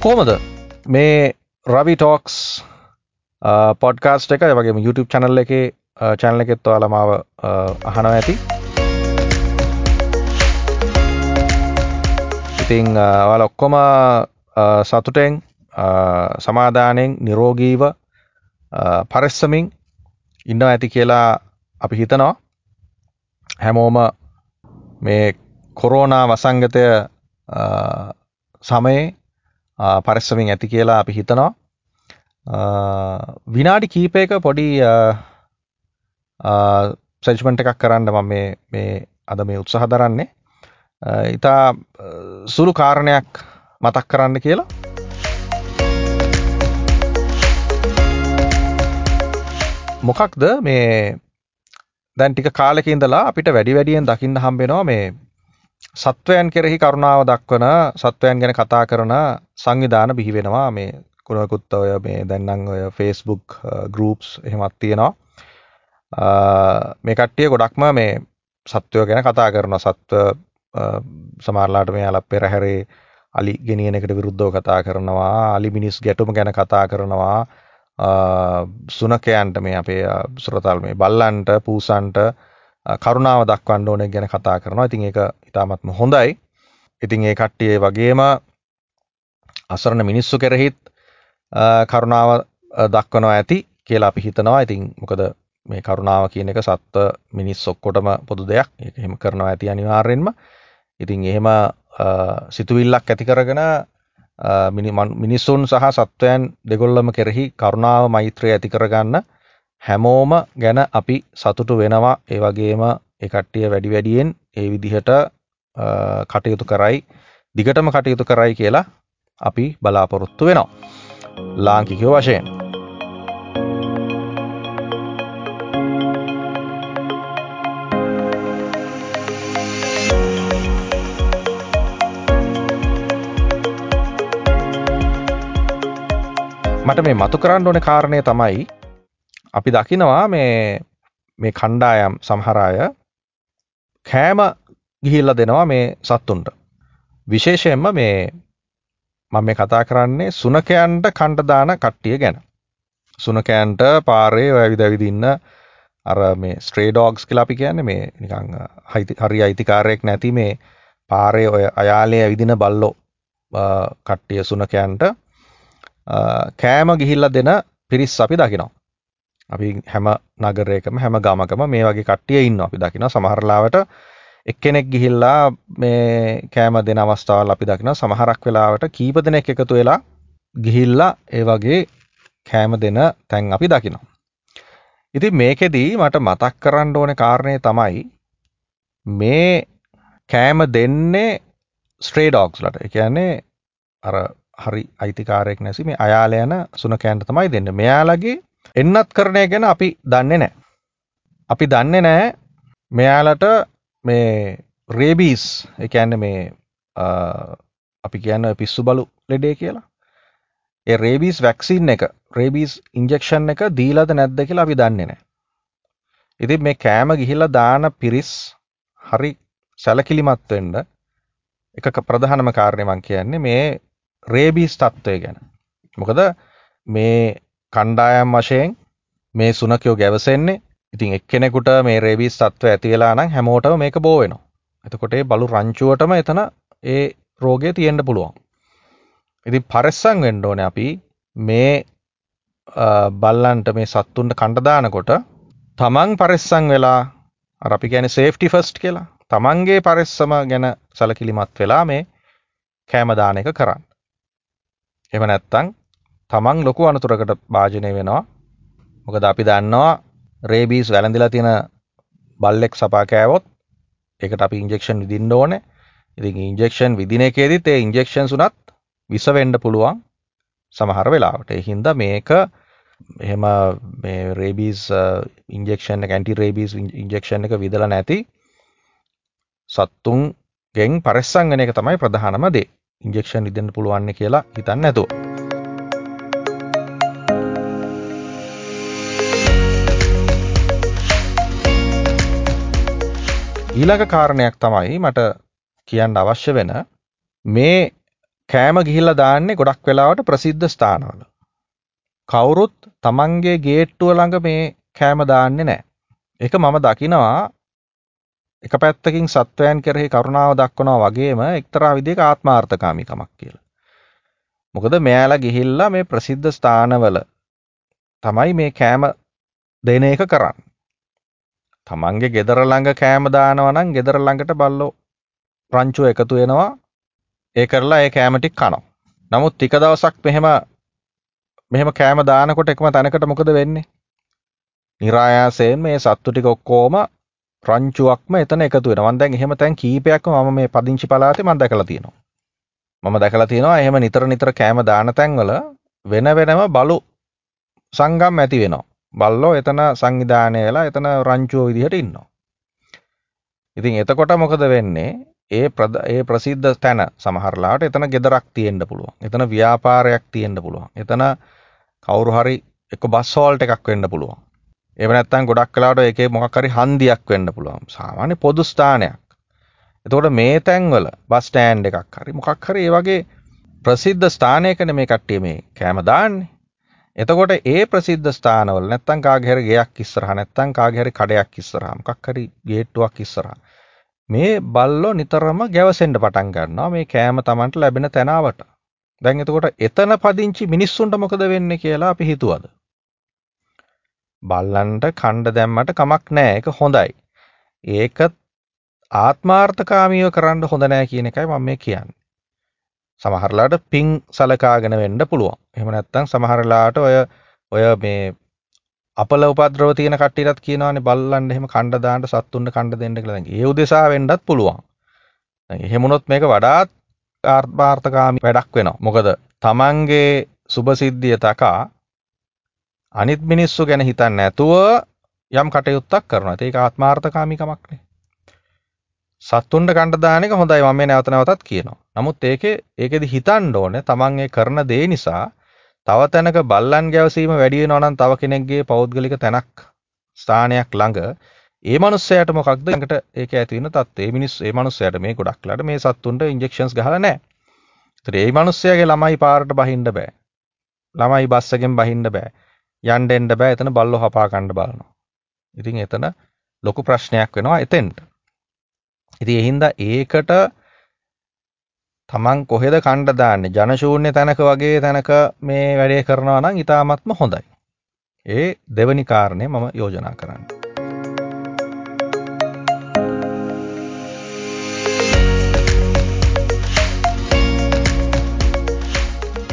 කෝමද මේ රවි talks podcast එක වගේ YouTube චැනල් එක චැනල එකෙත් ඔයාලමාව අහනව ඇති. ඉතිං වල ඔක්කොම සතුටෙන් සමාධානයෙන් නිරෝගීව පරෙස්සමින් ඉන්න ඇති කියලා අපි හිතනවා. හැමෝම මේ කොරෝනා වසංගතය සමයේ පරිස්සමින් ඇති කියලා අපි හිතනවා. විනාඩි කීපයක පොඩි සෙජ්මන්ට් එකක් කරන්න මම මේ අද මේ උත්සාහ දරන්නේ. ඉතා සුළු කාරණයක් මතක් කරන්න කියලා. මොකක්ද? මේ දැන් ටික කාලෙක ඉඳලා අපිට වැඩි වැඩියෙන් දකින්න හම්බෙනවා මේ සත්වයන් කෙරෙහි කරුණාව දක්වන සත්වයන් ගැන කතා කරන සංවිධාන බිහි වෙනවා. මේ කුණකුත් ඔය මේ දැන්නම් ඔය ෆේස්බුක් ගරුප්ස් එහෙමත් තියෙනවා. මේ කට්ටිය ගොඩක්ම මේ සත්වයෝ ගැන කතා කරන සත්ව සමාරලාට මේ අල පෙරහැරේ අලි ගෙනියන එකට විරුද්ධව කතා කරනවා. අලි මිනිස් ගැටුම ගැන කතා කරනවා. සුනකයන්ට මේ අපේ සුරතල් මේ බල්ලන්ට පූසන්ට කරුණාව දක්වන්න ඕන ගැන කතා කරනවා. ඉතින් ඒක ඉතාමත්ම හොඳයි. ඉතින් ඒ කට්ටිය වගේම අසරණ මිනිස්සු කෙරෙහිත් කරුණාව දක්වනවා ඇති කියලා අපි හිතනවා. ඉතින් මොකද මේ කරුණාව කියන එක සත්ව මිනිස් ඔක්කොටම පොදු දෙයක්. ඒක එහෙම කරනවා ඇති අනිවාර්යෙන්ම. ඉතින් එහෙම සිතුවිල්ලක් ඇති කරගෙන මිනිස්සුන් සහ සත්වයන් දෙගොල්ලම කෙරෙහි කරුණාව මෛත්‍රය ඇති කරගන්න හැමෝම ගැන අපි සතුටු වෙනවා ඒ වගේම ඒ කට්ටිය වැඩි වැඩියෙන් ඒ විදිහට කටයුතු කරයි දිගටම කටයුතු කරයි කියලා අපි බලාපොරොත්තු වෙනවා. ලාංකිකයෝ වශයෙන්. මට මේ මතු කරන්න ඕන කාරණය තමයි අපි දකිනවා මේ මේ කණ්ඩායම් සමහරාය කෑම ගිහිල්ල දෙනවා මේ සත්තුන්ට. විශේෂයෙන්ම මේ මම මේ කතා කරන්නේ සුනකයන්ට කණ්ඩදාන කට්ටිය ගැන. සුනකයන්ට පාරේ ඇවිද ඇවිදින්න අර මේ ස්ට්‍රේඩෝග්ස් කියලා අපි කියන්නේ මේ නිකං හරි අයිතිකාරයෙක් නැති මේ පාරය ඔය අයාලේ ඇවිදින බල්ලෝ කට්ටිය සුනකයන්ට කෑම ගිහිල්ල දෙන පිරිස් අපි දකිනවා. අපි හැම නගරයකම හැම ගමකම මේ වගේ කට්ටිය ඉන්න අපි දකින සමහරලාවට එක්කෙනෙක් ගිහිල්ලා මේ කෑම දෙන අවස්ථාවල් අපි දකින සමහරක් වෙලාවට කීප දෙනෙක් එකතු වෙලා ගිහිල්ලා ඒ වගේ කෑම දෙන තැන් අපි දකිනවා. ඉතින් මේකෙදී මට මතක් කරන්න ඕන කාරණය තමයි මේ කෑම දෙන්නේ ස්ට්‍රේ ඩොග්ස්ලට එකන්නේ අර හරි අයිතිකාරයෙක් නැසි මේ අයාල යන සුනකෑන්ට තමයි දෙන්න. මෙයාලගේ එන්නත් කරණය ගැන අපි දන්නේ නෑ. අපි දන්නේ නෑ මෙයාලට මේ රේබීස් එකන්න මේ අපි කියන්න පිස්සු බලු ලෙඩේ කියලා. ඒ රේබීස් වැක්සින් එක රේබීස් ඉන්ජෙක්ෂන් එක දීලද නැද්ද කියලා අපි දන්නේ නෑ. ඉති මේ කෑම ගිහිල්ල දාන පිරිස් හරි සැලකිලිමත්වෙන්ඩ එක ප්‍රධානම කාරණයමං කියන්නේ මේ රේබීස් තත්ත්වය ගැන. මොකද මේ කණ්ඩායම් වශයෙන් මේ සුනකයෝ ගැවසෙන්නේ ඉතින් එක්කෙනෙකුට මේ රේබිස් තත්ව ඇති වෙලා නම් හැමෝටම මේක බෝ වෙනවා. එතකොට ඒ බලු රංචුවටම එතන ඒ රෝගය තියෙන්න පුළුවන්. ඉතින් පරිස්සම් වෙන්න ඕනේ අපි මේ බල්ලන්ට මේ සත්තුන්ට කණ්ඩ දානකොට තමන් පරිස්සම් වෙලා අර අපි කියන්නේ සේෆ්ටි ෆස්ට් කියලා. තමන්ගේ පරිස්සම ගැන සැලකිලිමත් වෙලා මේ කෑම දාන එක කරන්න. එහෙම නැත්තම් තමන් ලොකු අනතුරකට භාජනය වෙනවා. මොකද අපි දන්නවා රේබීස් වැළඳිලා තියෙන බල්ලෙක් සපා කෑවොත් ඒකට අපි ඉන්ජෙක්ෂන් විදින්න ඕන. ඉතින් ඉන්ජෙක්ෂන් විදින එකේදීත් ඒ ඉන්ජෙක්ෂන් සුනත් විස වෙන්න පුළුවන් සමහර වෙලාවට. ඒ හින්දා මේක එහෙම මේ රේබීස් ඉන්ජෙක්ෂන් එක ඇන්ටි රේබීස් ඉන්ජෙක්ෂන් එක විදලා නැති සත්තුන් ගෙන් පරිස්සම් වෙන එක තමයි ප්‍රධානම දේ. ඉන්ජෙක්ෂන් විදින්න පුළුවන් කියලා හිතන්න නැතුව. ඊළඟ කාරණයක් තමයි මට කියන්න අවශ්‍ය වෙන මේ කෑම ගිහිල්ලා දාන්නේ ගොඩක් වෙලාවට ප්‍රසිද්ධ ස්ථානවල. කවුරුත් තමන්ගේ ගේට්ටුව ළඟ මේ කෑම දාන්නේ නැහැ. ඒක මම දකිනවා එක පැත්තකින් සත්වයන් කෙරෙහි කරුණාව දක්වනවා වගේම එක්තරා විදිහක ආත්මාර්ථකාමීකමක් කියලා. මොකද මෙයාලා ගිහිල්ලා මේ ප්‍රසිද්ධ ස්ථානවල තමයි මේ කෑම දෙන එක කරන්නේ. තමන්ගේ ගෙදර ළඟ කෑම දානවා නම් ගෙදර ළඟට බල්ලෝ රංචුව එකතු වෙනවා. ඒ කරලා ඒ කෑම ටික කනවා. නමුත් ටික දවසක් මෙහෙම මෙහෙම කෑම දානකොට එකම තැනකට මොකද වෙන්නේ? નિરાයාසයෙන් මේ සත්තු ටික ඔක්කොම රංචුවක්ම එතන එකතු වෙනවා. මම දැන් එහෙම තැන් කීපයක්ම මම මේ පදිංචි පළාතේ මම දැකලා තියෙනවා. මම දැකලා තියෙනවා එහෙම නිතර නිතර කෑම දාන තැන්වල වෙන වෙනම බලු සංගම් ඇති වෙනවා. බල්ලෝ එතන සංවිධානය වෙලා එතන රංචුව විදිහට ඉන්නවා. ඉතින් එතකොට මොකද වෙන්නේ? ඒ ඒ ප්‍රසිද්ධ තැන සමහරලාට එතන ගෙදරක් තියෙන්න පුළුවන්. එතන ව්‍යාපාරයක් තියෙන්න පුළුවන්. එතන කවුරු හරි එක බස් හෝල්ට් එකක් වෙන්න පුළුවන්. එහෙම නැත්නම් ගොඩක් වෙලාවට ඒකේ මොකක් හරි හන්දියක් වෙන්න පුළුවන්. සාමාන්‍ය පොදු ස්ථානයක්. එතකොට මේ තැන්වල බස් ස්ටෑන්ඩ් එකක් හරි මොකක් හරි ඒ වගේ ප්‍රසිද්ධ ස්ථානයකනේ මේ කට්ටිය මේ කෑම දාන්නේ. එතකොට ඒ ප්‍රසිද්ධ ස්ථානවල නැත්තම් කාගේ හරි ගෙයක් ඉස්සරහා නැත්තම් කාගේ හරි කඩයක් ඉස්සරහා මොකක් හරි ගේට්ටුවක් ඉස්සරහා මේ බල්ලෝ නිතරම ගැවසෙන්න පටන් ගන්නවා මේ කෑම Tamanට ලැබෙන තැනාවට. දැන් එතකොට එතන පදිංචි මිනිස්සුන්ට මොකද වෙන්නේ කියලා අපි හිතුවද? බල්ලන්ට කණ්ඩ දැම්මට කමක් නැහැ. ඒක හොඳයි. ඒක ආත්මාර්ථකාමීව කරන්න හොඳ නැහැ කියන එකයි මම මේ කියන්නේ. සමහරලාට පිං සලකාගෙන වෙන්න පුළුවන්. එහෙම නැත්නම් සමහරලාට ඔය ඔය මේ අපල උපද්‍රව තියෙන කට්ටියටත් කියනවානේ බල්ලන්ට එහෙම කණ්ඩ දාන්න සත්තුන්ට කණ්ඩ දෙන්න කියලා. දැන් ඒ උදෙසා වෙන්නත් පුළුවන්. දැන් එහෙම වුණොත් මේක වඩාත් ආර්ථකාමී වැඩක් වෙනවා. මොකද තමන්ගේ සුභසිද්ධිය තකා අනිත් මිනිස්සු ගැන හිතන්නේ නැතුව යම් කටයුත්තක් කරනවා. ඒක ආත්මාර්ථකාමීකමක්නේ. සත්තුන්ට කණ්ඩ දාන එක හොඳයි මම මේ නැවත නැවතත් කියනවා. නමුත් ඒකේ ඒකෙදි හිතන්න ඕනේ තමන් ඒ කරන දේ නිසා තව තැනක බල්ලන් ගැවසීම වැඩි වෙනවා නම් තව කෙනෙක්ගේ පෞද්ගලික තැනක් ස්ථානයක් ළඟ ඒ මනුස්සයාට මොකක්ද ළඟට ඒක ඇති වෙන තත්ත්වය. ඒ මිනිස්සු ඒ මනුස්සයාට මේ ගොඩක් ලාට මේ සත්තුන්ට ඉන්ජෙක්ෂන්ස් ගහලා නැහැ. ඒතර ඒ මනුස්සයාගේ ළමයි පාරට බහින්න බෑ. ළමයි බස් එකෙන් බහින්න බෑ. යන්න එන්න බෑ. එතන බල්ලෝ හපා ගන්න බලනවා. ඉතින් එතන ලොකු ප්‍රශ්නයක් වෙනවා එතෙන්ට. ඉතින් ඒ හින්දා ඒකට තමන් කොහෙද කණ්ඩ දාන්නේ ජනශූන්‍ය තැනක වගේ තැනක මේ වැඩේ කරනවා නම් ඉතාමත්ම හොඳයි. ඒ දෙවනි කාරණය මම යෝජනා කරන්නේ.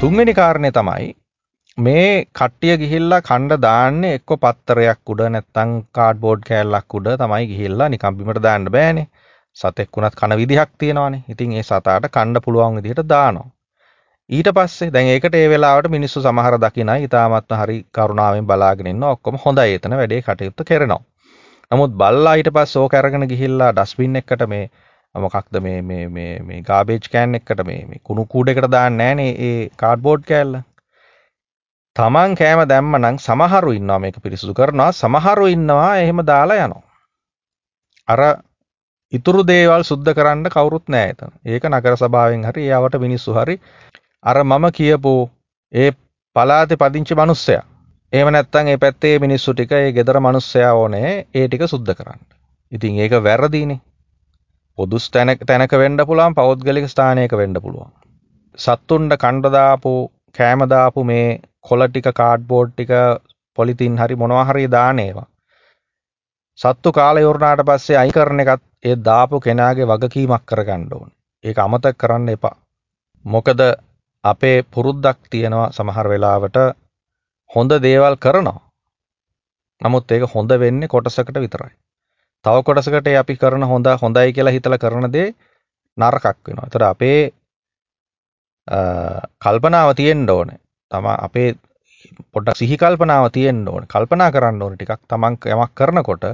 තුන්වෙනි කාරණය තමයි මේ කට්ටිය ගිහිල්ලා කණ්ඩ දාන්නේ එක්ක පත්තරයක් උඩ නැත්තං කාඩ්බෝඩ් කෑල්ලක් උඩ තමයි ගිහිල්ලා නිකම්බිමට දාන්න බෑනේ සතෙක් වුණත් කන විදිහක් තියෙනවානේ. ඉතින් ඒ සතාට කණ්ඩ පුළුවන් විදිහට දානවා. ඊට පස්සේ දැන් ඒකට ඒ වෙලාවට මිනිස්සු සමහර දකිනයි ඉතාමත්ම හරි කරුණාවෙන් බලාගෙන ඉන්න ඔක්කොම හොඳයි. එතන වැඩේ කටයුත්ත කරනවා. නමුත් බල්ලා ඊට පස්සේ ඕක අරගෙන ගිහිල්ලා ඩස්බින් එකකට මේ මොකක්ද මේ මේ මේ මේ ගාබේජ් කෑන් එකකට මේ මේ කුණු කූඩේකට දාන්නේ නැහනේ ඒ කාඩ්බෝඩ් කෑල්ල. තමන් කෑම දැම්ම නම් සමහරු ඉන්නවා මේක පිරිසිදු කරනවා. සමහරු ඉන්නවා එහෙම දාලා යනවා. අර ඉතුරු දේවල් සුද්ධ කරන්න කවුරුත් නැහැ එතන. ඒක නගර සභාවෙන් හරි එයාවට මිනිස්සු හරි අර මම කියපු ඒ පලාතේ පදිංචි මිනිස්සයා. එහෙම නැත්නම් ඒ පැත්තේ මිනිස්සු ටික ඒ ගෙදර මිනිස්සයා ඕනේ ඒ ටික සුද්ධ කරන්න. ඉතින් ඒක වැරදීනේ. පොදු තැනක තැනක වෙන්න පුළුවන් පෞද්ගලික ස්ථානයක වෙන්න පුළුවන්. සත්තුන්ට කණ්ඩ දාපු කෑම දාපු මේ කොළ ටික කාඩ්බෝඩ් ටික පොලිතින් හරි මොනවා හරි දාන ඒවා. සත්තු කාලය ඉවරනාට පස්සේ අයින් කරන එකත් ඒ දාපු කෙනාගේ වගකීමක් කරගන්න ඕනේ. ඒක අමතක කරන්න එපා. මොකද අපේ පුරුද්දක් තියෙනවා සමහර වෙලාවට හොඳ දේවල් කරනවා. නමුත් ඒක හොඳ වෙන්නේ කොටසකට විතරයි. තව කොටසකට අපි කරන හොඳ හොඳයි කියලා හිතලා කරන දේ නරකක් වෙනවා. ඒතර අපේ කල්පනාව තියෙන්න ඕනේ. තමා අපේ පොඩ්ඩක් සිහි කල්පනාව තියෙන්න ඕනේ. කල්පනා කරන්න ඕනේ ටිකක් තමන් යමක් කරනකොට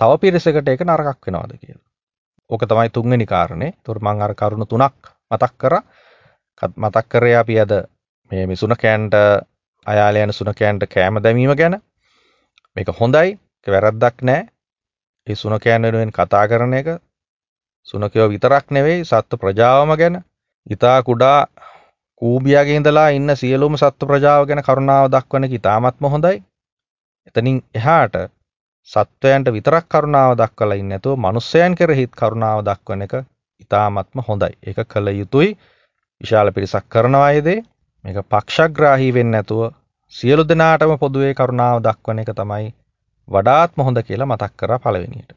තව පිරිසකට ඒක නරකක් වෙනවද කියලා. ඕක තමයි තුන්වෙනි කාරණේ. ඒතර මම අර කරුණු තුනක් මතක් කරා. මතක් කරේ අපි අද මේ මිසුන කෑන්ට අයාල යන සුනකයන්ට කෑම දැමීම ගැන. මේක හොඳයි. ඒක වැරද්දක් නෑ. ඒ සුනකයන් වෙනුවෙන් කතා කරන එක සුනකයෝ විතරක් නෙවෙයි සත්ව ප්‍රජාවම ගැන ඉතා කුඩා කූබියාගේ ඉඳලා ඉන්න සියලුම සත්ව ප්‍රජාව ගැන කරුණාව දක්වන එක ඉතාමත්ම හොඳයි. එතනින් එහාට සත්වයන්ට විතරක් කරුණාව දක්වලා ඉන්නේ නැතුව මනුස්සයන් කෙරෙහිත් කරුණාව දක්වන එක ඉතාමත්ම හොඳයි. ඒක කළ යුතුයි. විශාල පිරිසක් කරනවා ඒ දේ. මේක පක්ෂග්‍රාහී වෙන්නේ නැතුව සියලු දෙනාටම පොදුවේ කරුණාව දක්වන එක තමයි වඩාත්ම හොඳ කියලා මතක් කරා පළවෙනියට.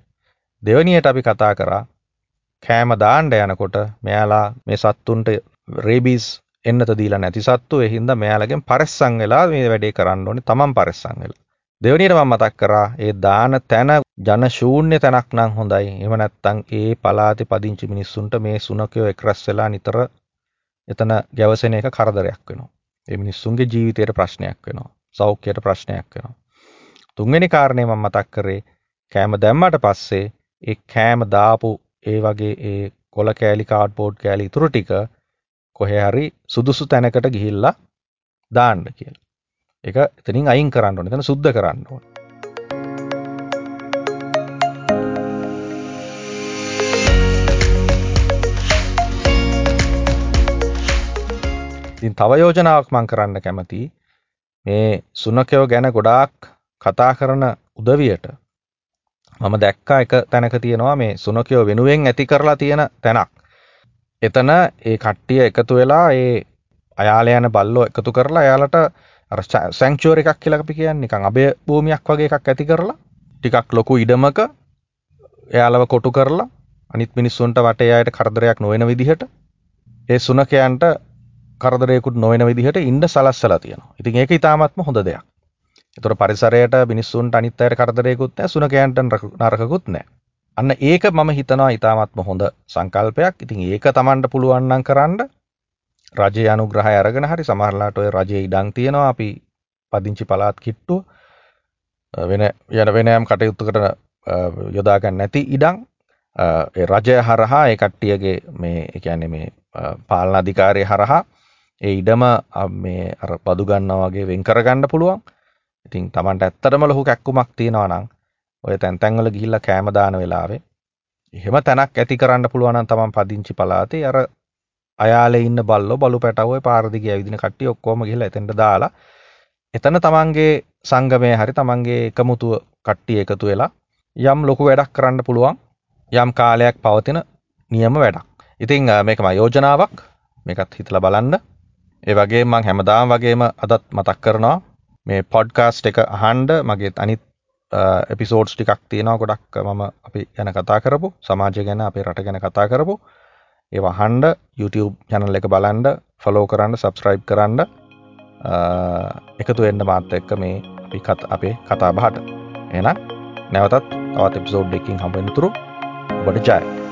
දෙවැනියට අපි කතා කරා කෑම දාන්න යනකොට මෙයාලා මේ සත්තුන්ට රේබීස් එන්නත දීලා නැති සත්තු ඒ හින්දා මෙයාලගෙන් පරිස්සම් වෙලා මේ වැඩේ කරන්න ඕනේ තමන් පරිස්සම් වෙලා. දෙවැනියට මම මතක් කරා ඒ දාන තැන ජන ශූන්‍ය තැනක් නම් හොඳයි. එහෙම නැත්නම් ඒ පළාතේ පදිංචි මිනිස්සුන්ට මේ සුනකයෝ එක්රැස් වෙලා නිතර එතන ගැවසෙන එක කරදරයක් වෙනවා. ඒ මිනිස්සුන්ගේ ජීවිතයට ප්‍රශ්නයක් වෙනවා. සෞඛ්‍යයට ප්‍රශ්නයක් වෙනවා. තුන්වෙනි කාරණේ මම මතක් කරේ කෑම දැම්මට පස්සේ ඒ කෑම දාපු ඒ වගේ ඒ කොල කෑලි කාඩ්බෝඩ් කෑලි ඉතුරු ටික කොහේ හරි සුදුසු තැනකට ගිහිල්ලා දාන්න කියලා. ඒක එතනින් අයින් කරන්න ඕනේ. එතන සුද්ධ කරන්න ඕනේ. ඉතින් තව යෝජනාවක් මම කරන්න කැමතියි. මේ සුනකයෝ ගැන ගොඩාක් කතා කරන උදවියට මම දැක්කා එක තැනක තියෙනවා මේ සුනකයෝ වෙනුවෙන් ඇති කරලා තියෙන තැනක්. එතන ඒ කට්ටිය එකතු වෙලා ඒ අයාල යන බල්ලෝ එකතු කරලා එයාලට අර සැංචුවර් එකක් කියලා අපි කියන්නේ නිකන් අබය භූමියක් වගේ එකක් ඇති කරලා ටිකක් ලොකු ඉඩමක එයාලව කොටු කරලා අනිත් මිනිස්සුන්ට වටේ අයට කරදරයක් නොවන විදිහට ඒ සුනකයන්ට කරදරයකුත් නොවන විදිහට ඉන්න සලස්සලා තියෙනවා. ඉතින් ඒක ඉතාමත්ම හොඳ දෙයක්. ඒතර පරිසරයට මිනිස්සුන්ට අනිත් අයට කරදරයකුත් නැහැ, සුනකයන්ට නරකකුත් නැහැ. අන්න ඒක මම හිතනවා ඉතාමත්ම හොඳ සංකල්පයක්. ඉතින් ඒක Tamanට පුළුවන් නම් කරන්න රජයේ අනුග්‍රහය අරගෙන හරි සමහරලාට ඔය රජයේ ඉඩම් තියෙනවා අපි පදිංචි පළාත් කිට්ටුව වෙන යන වෙන යම් කටයුත්තකට යොදා ගන්න නැති ඉඩම් ඒ රජය හරහා ඒ කට්ටියගේ මේ ඒ කියන්නේ මේ පාලන අධිකාරිය හරහා ඒ ඉඩම මේ අර බදු ගන්නවා වගේ වෙන් කරගන්න පුළුවන්. ඉතින් Tamanට ඇත්තටම ලොකු කැක්කුමක් තියෙනවා නම් ඔය තැන් තැන්වල ගිහිල්ලා කෑම දාන වෙලාවේ එහෙම තැනක් ඇති කරන්න පුළුවන් නම් Taman පදිංචි පළාතේ අර අයාලේ ඉන්න බල්ලෝ බලු පැටවෝ ඒ පාර දිගේ ඇවිදින කට්ටිය ඔක්කොම ගිහිල්ලා එතෙන්ට දාලා එතන Tamanගේ සංගමය හරි Tamanගේ එකමුතුව කට්ටිය එකතු වෙලා යම් ලොකු වැඩක් කරන්න පුළුවන් යම් කාලයක් පවතින නියම වැඩක්. ඉතින් මේකම යෝජනාවක්. මේකත් හිතලා බලන්න. ඒ වගේ මං හැමදාම වගේම අදත් මතක් කරනවා. මේ පොඩ්කාස්ට් එක අහන්ඩ මගේ අනිත් එපිසෝඩ්ස් ටිකක් තියෙනවා ගොඩක් මම අපි ගැන කතා කරපු සමාජය ගැන අපේ රට ගැන කතා කරපු. ඒ වහන්ඩ YouTube චැනල් එක බලන්ඩ ෆලෝ කරන්න සබස්ක්‍රයිබ් කරන්න. එකතු එන්න මාත්ත එක්ක මේ අපි කත් අපේ කතා බහට එන නැවතත් තවත් එපිසෝඩ් එකින් හම්බෙනතුරු ඔබට ජය.